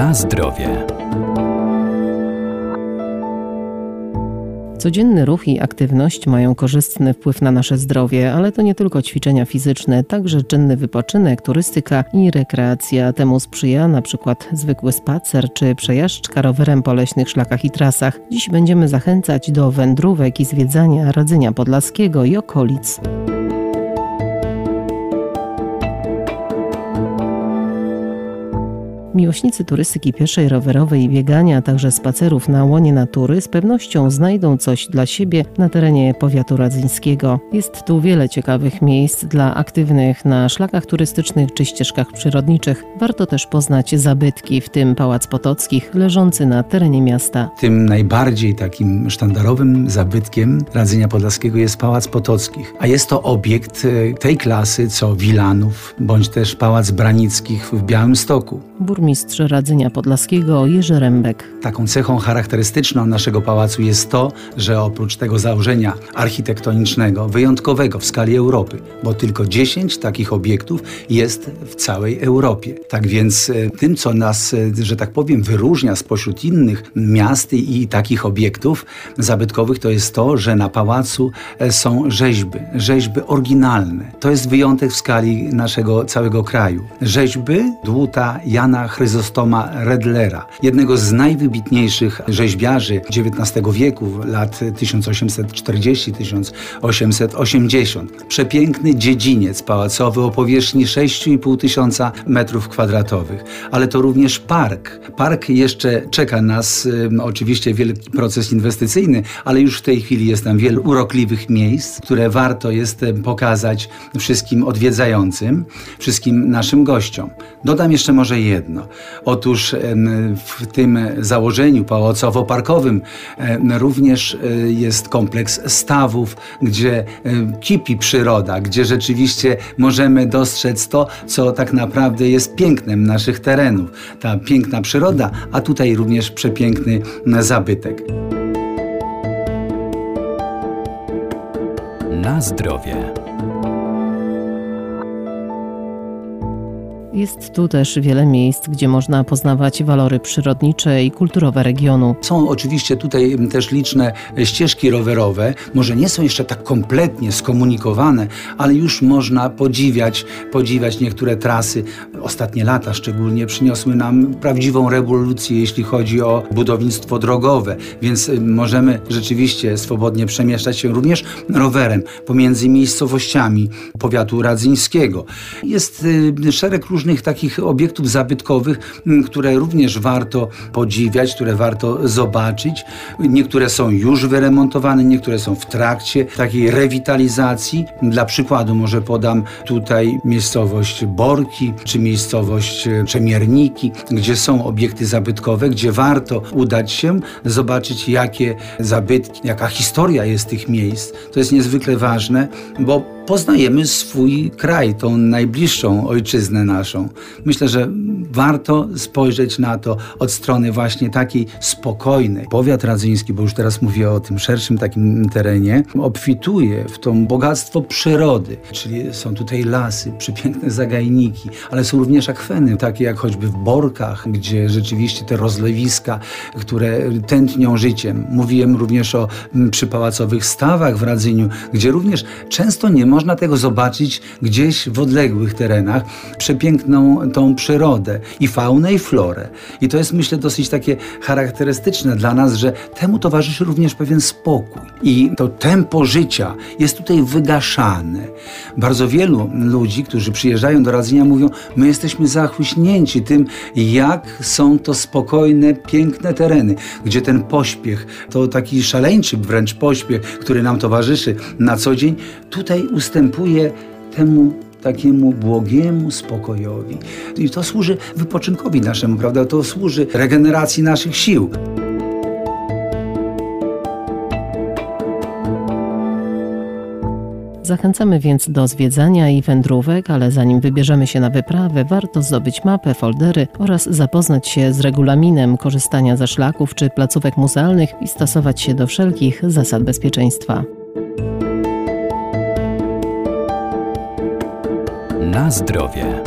Na zdrowie. Codzienny ruch i aktywność mają korzystny wpływ na nasze zdrowie, ale to nie tylko ćwiczenia fizyczne, także czynny wypoczynek, turystyka i rekreacja. Temu sprzyja na przykład zwykły spacer czy przejażdżka rowerem po leśnych szlakach i trasach. Dziś będziemy zachęcać do wędrówek i zwiedzania Radzenia Podlaskiego i okolic. Miłośnicy turystyki pieszej, rowerowej i biegania, a także spacerów na łonie natury z pewnością znajdą coś dla siebie na terenie powiatu radzyńskiego. Jest tu wiele ciekawych miejsc dla aktywnych na szlakach turystycznych czy ścieżkach przyrodniczych. Warto też poznać zabytki, w tym Pałac Potockich, leżący na terenie miasta. Tym najbardziej takim sztandarowym zabytkiem Radzenia Podlaskiego jest Pałac Potockich, a jest to obiekt e, tej klasy co Wilanów, bądź też Pałac Branickich w Białymstoku burmistrz Radzenia Podlaskiego Jerzy Rembek. Taką cechą charakterystyczną naszego pałacu jest to, że oprócz tego założenia architektonicznego, wyjątkowego w skali Europy, bo tylko 10 takich obiektów jest w całej Europie. Tak więc e, tym, co nas, e, że tak powiem, wyróżnia spośród innych miast i takich obiektów zabytkowych, to jest to, że na pałacu e, są rzeźby, rzeźby oryginalne. To jest wyjątek w skali naszego całego kraju. Rzeźby dłuta Jana Chryzostoma Redlera, jednego z najwybitniejszych rzeźbiarzy XIX wieku, lat 1840-1880. Przepiękny dziedziniec pałacowy o powierzchni 6,5 tysiąca metrów kwadratowych, ale to również park. Park jeszcze czeka nas oczywiście wielki proces inwestycyjny, ale już w tej chwili jest tam wiele urokliwych miejsc, które warto jest pokazać wszystkim odwiedzającym, wszystkim naszym gościom. Dodam jeszcze może jedno. Otóż w tym założeniu pałacowo-parkowym również e, jest kompleks stawów, gdzie kipi przyroda, gdzie rzeczywiście możemy dostrzec to, co tak naprawdę jest pięknem naszych terenów. Ta piękna przyroda, a tutaj również przepiękny zabytek. Na zdrowie. Jest tu też wiele miejsc, gdzie można poznawać walory przyrodnicze i kulturowe regionu. Są oczywiście tutaj też liczne ścieżki rowerowe. Może nie są jeszcze tak kompletnie skomunikowane, ale już można podziwiać, podziwiać niektóre trasy. Ostatnie lata szczególnie przyniosły nam prawdziwą rewolucję, jeśli chodzi o budownictwo drogowe, więc możemy rzeczywiście swobodnie przemieszczać się również rowerem pomiędzy miejscowościami powiatu radzyńskiego. Jest y, szereg różnych różnych takich obiektów zabytkowych, które również warto podziwiać, które warto zobaczyć. Niektóre są już wyremontowane, niektóre są w trakcie takiej rewitalizacji. Dla przykładu może podam tutaj miejscowość Borki, czy miejscowość e, Czemierniki, gdzie są obiekty zabytkowe, gdzie warto udać się, zobaczyć jakie zabytki, jaka historia jest tych miejsc. To jest niezwykle ważne, bo poznajemy swój kraj, tą najbliższą ojczyznę naszą. Myślę, że warto spojrzeć na to od strony właśnie takiej spokojnej. Powiat radzyński, bo już teraz mówię o tym szerszym takim terenie, obfituje w to bogactwo przyrody, czyli są tutaj lasy, przepiękne zagajniki, ale są również akweny, takie jak choćby w Borkach, gdzie rzeczywiście te rozlewiska, które tętnią życiem. Mówiłem również o przypałacowych stawach w Radzyniu, gdzie również często nie ma można tego zobaczyć gdzieś w odległych terenach, przepiękną tą przyrodę i faunę i florę. I to jest myślę dosyć takie charakterystyczne dla nas, że temu towarzyszy również pewien spokój. I to tempo życia jest tutaj wygaszane. Bardzo wielu ludzi, którzy przyjeżdżają do Radzenia mówią, my jesteśmy zachłyśnięci tym, jak są to spokojne, piękne tereny, gdzie ten pośpiech, to taki szaleńczy wręcz pośpiech, który nam towarzyszy na co dzień, tutaj ustępuje temu takiemu błogiemu spokojowi. I to służy wypoczynkowi naszemu, prawda? To służy regeneracji naszych sił. Zachęcamy więc do zwiedzania i wędrówek, ale zanim wybierzemy się na wyprawę, warto zdobyć mapę, foldery oraz zapoznać się z regulaminem korzystania ze szlaków czy placówek muzealnych i stosować się do wszelkich zasad bezpieczeństwa. Na zdrowie.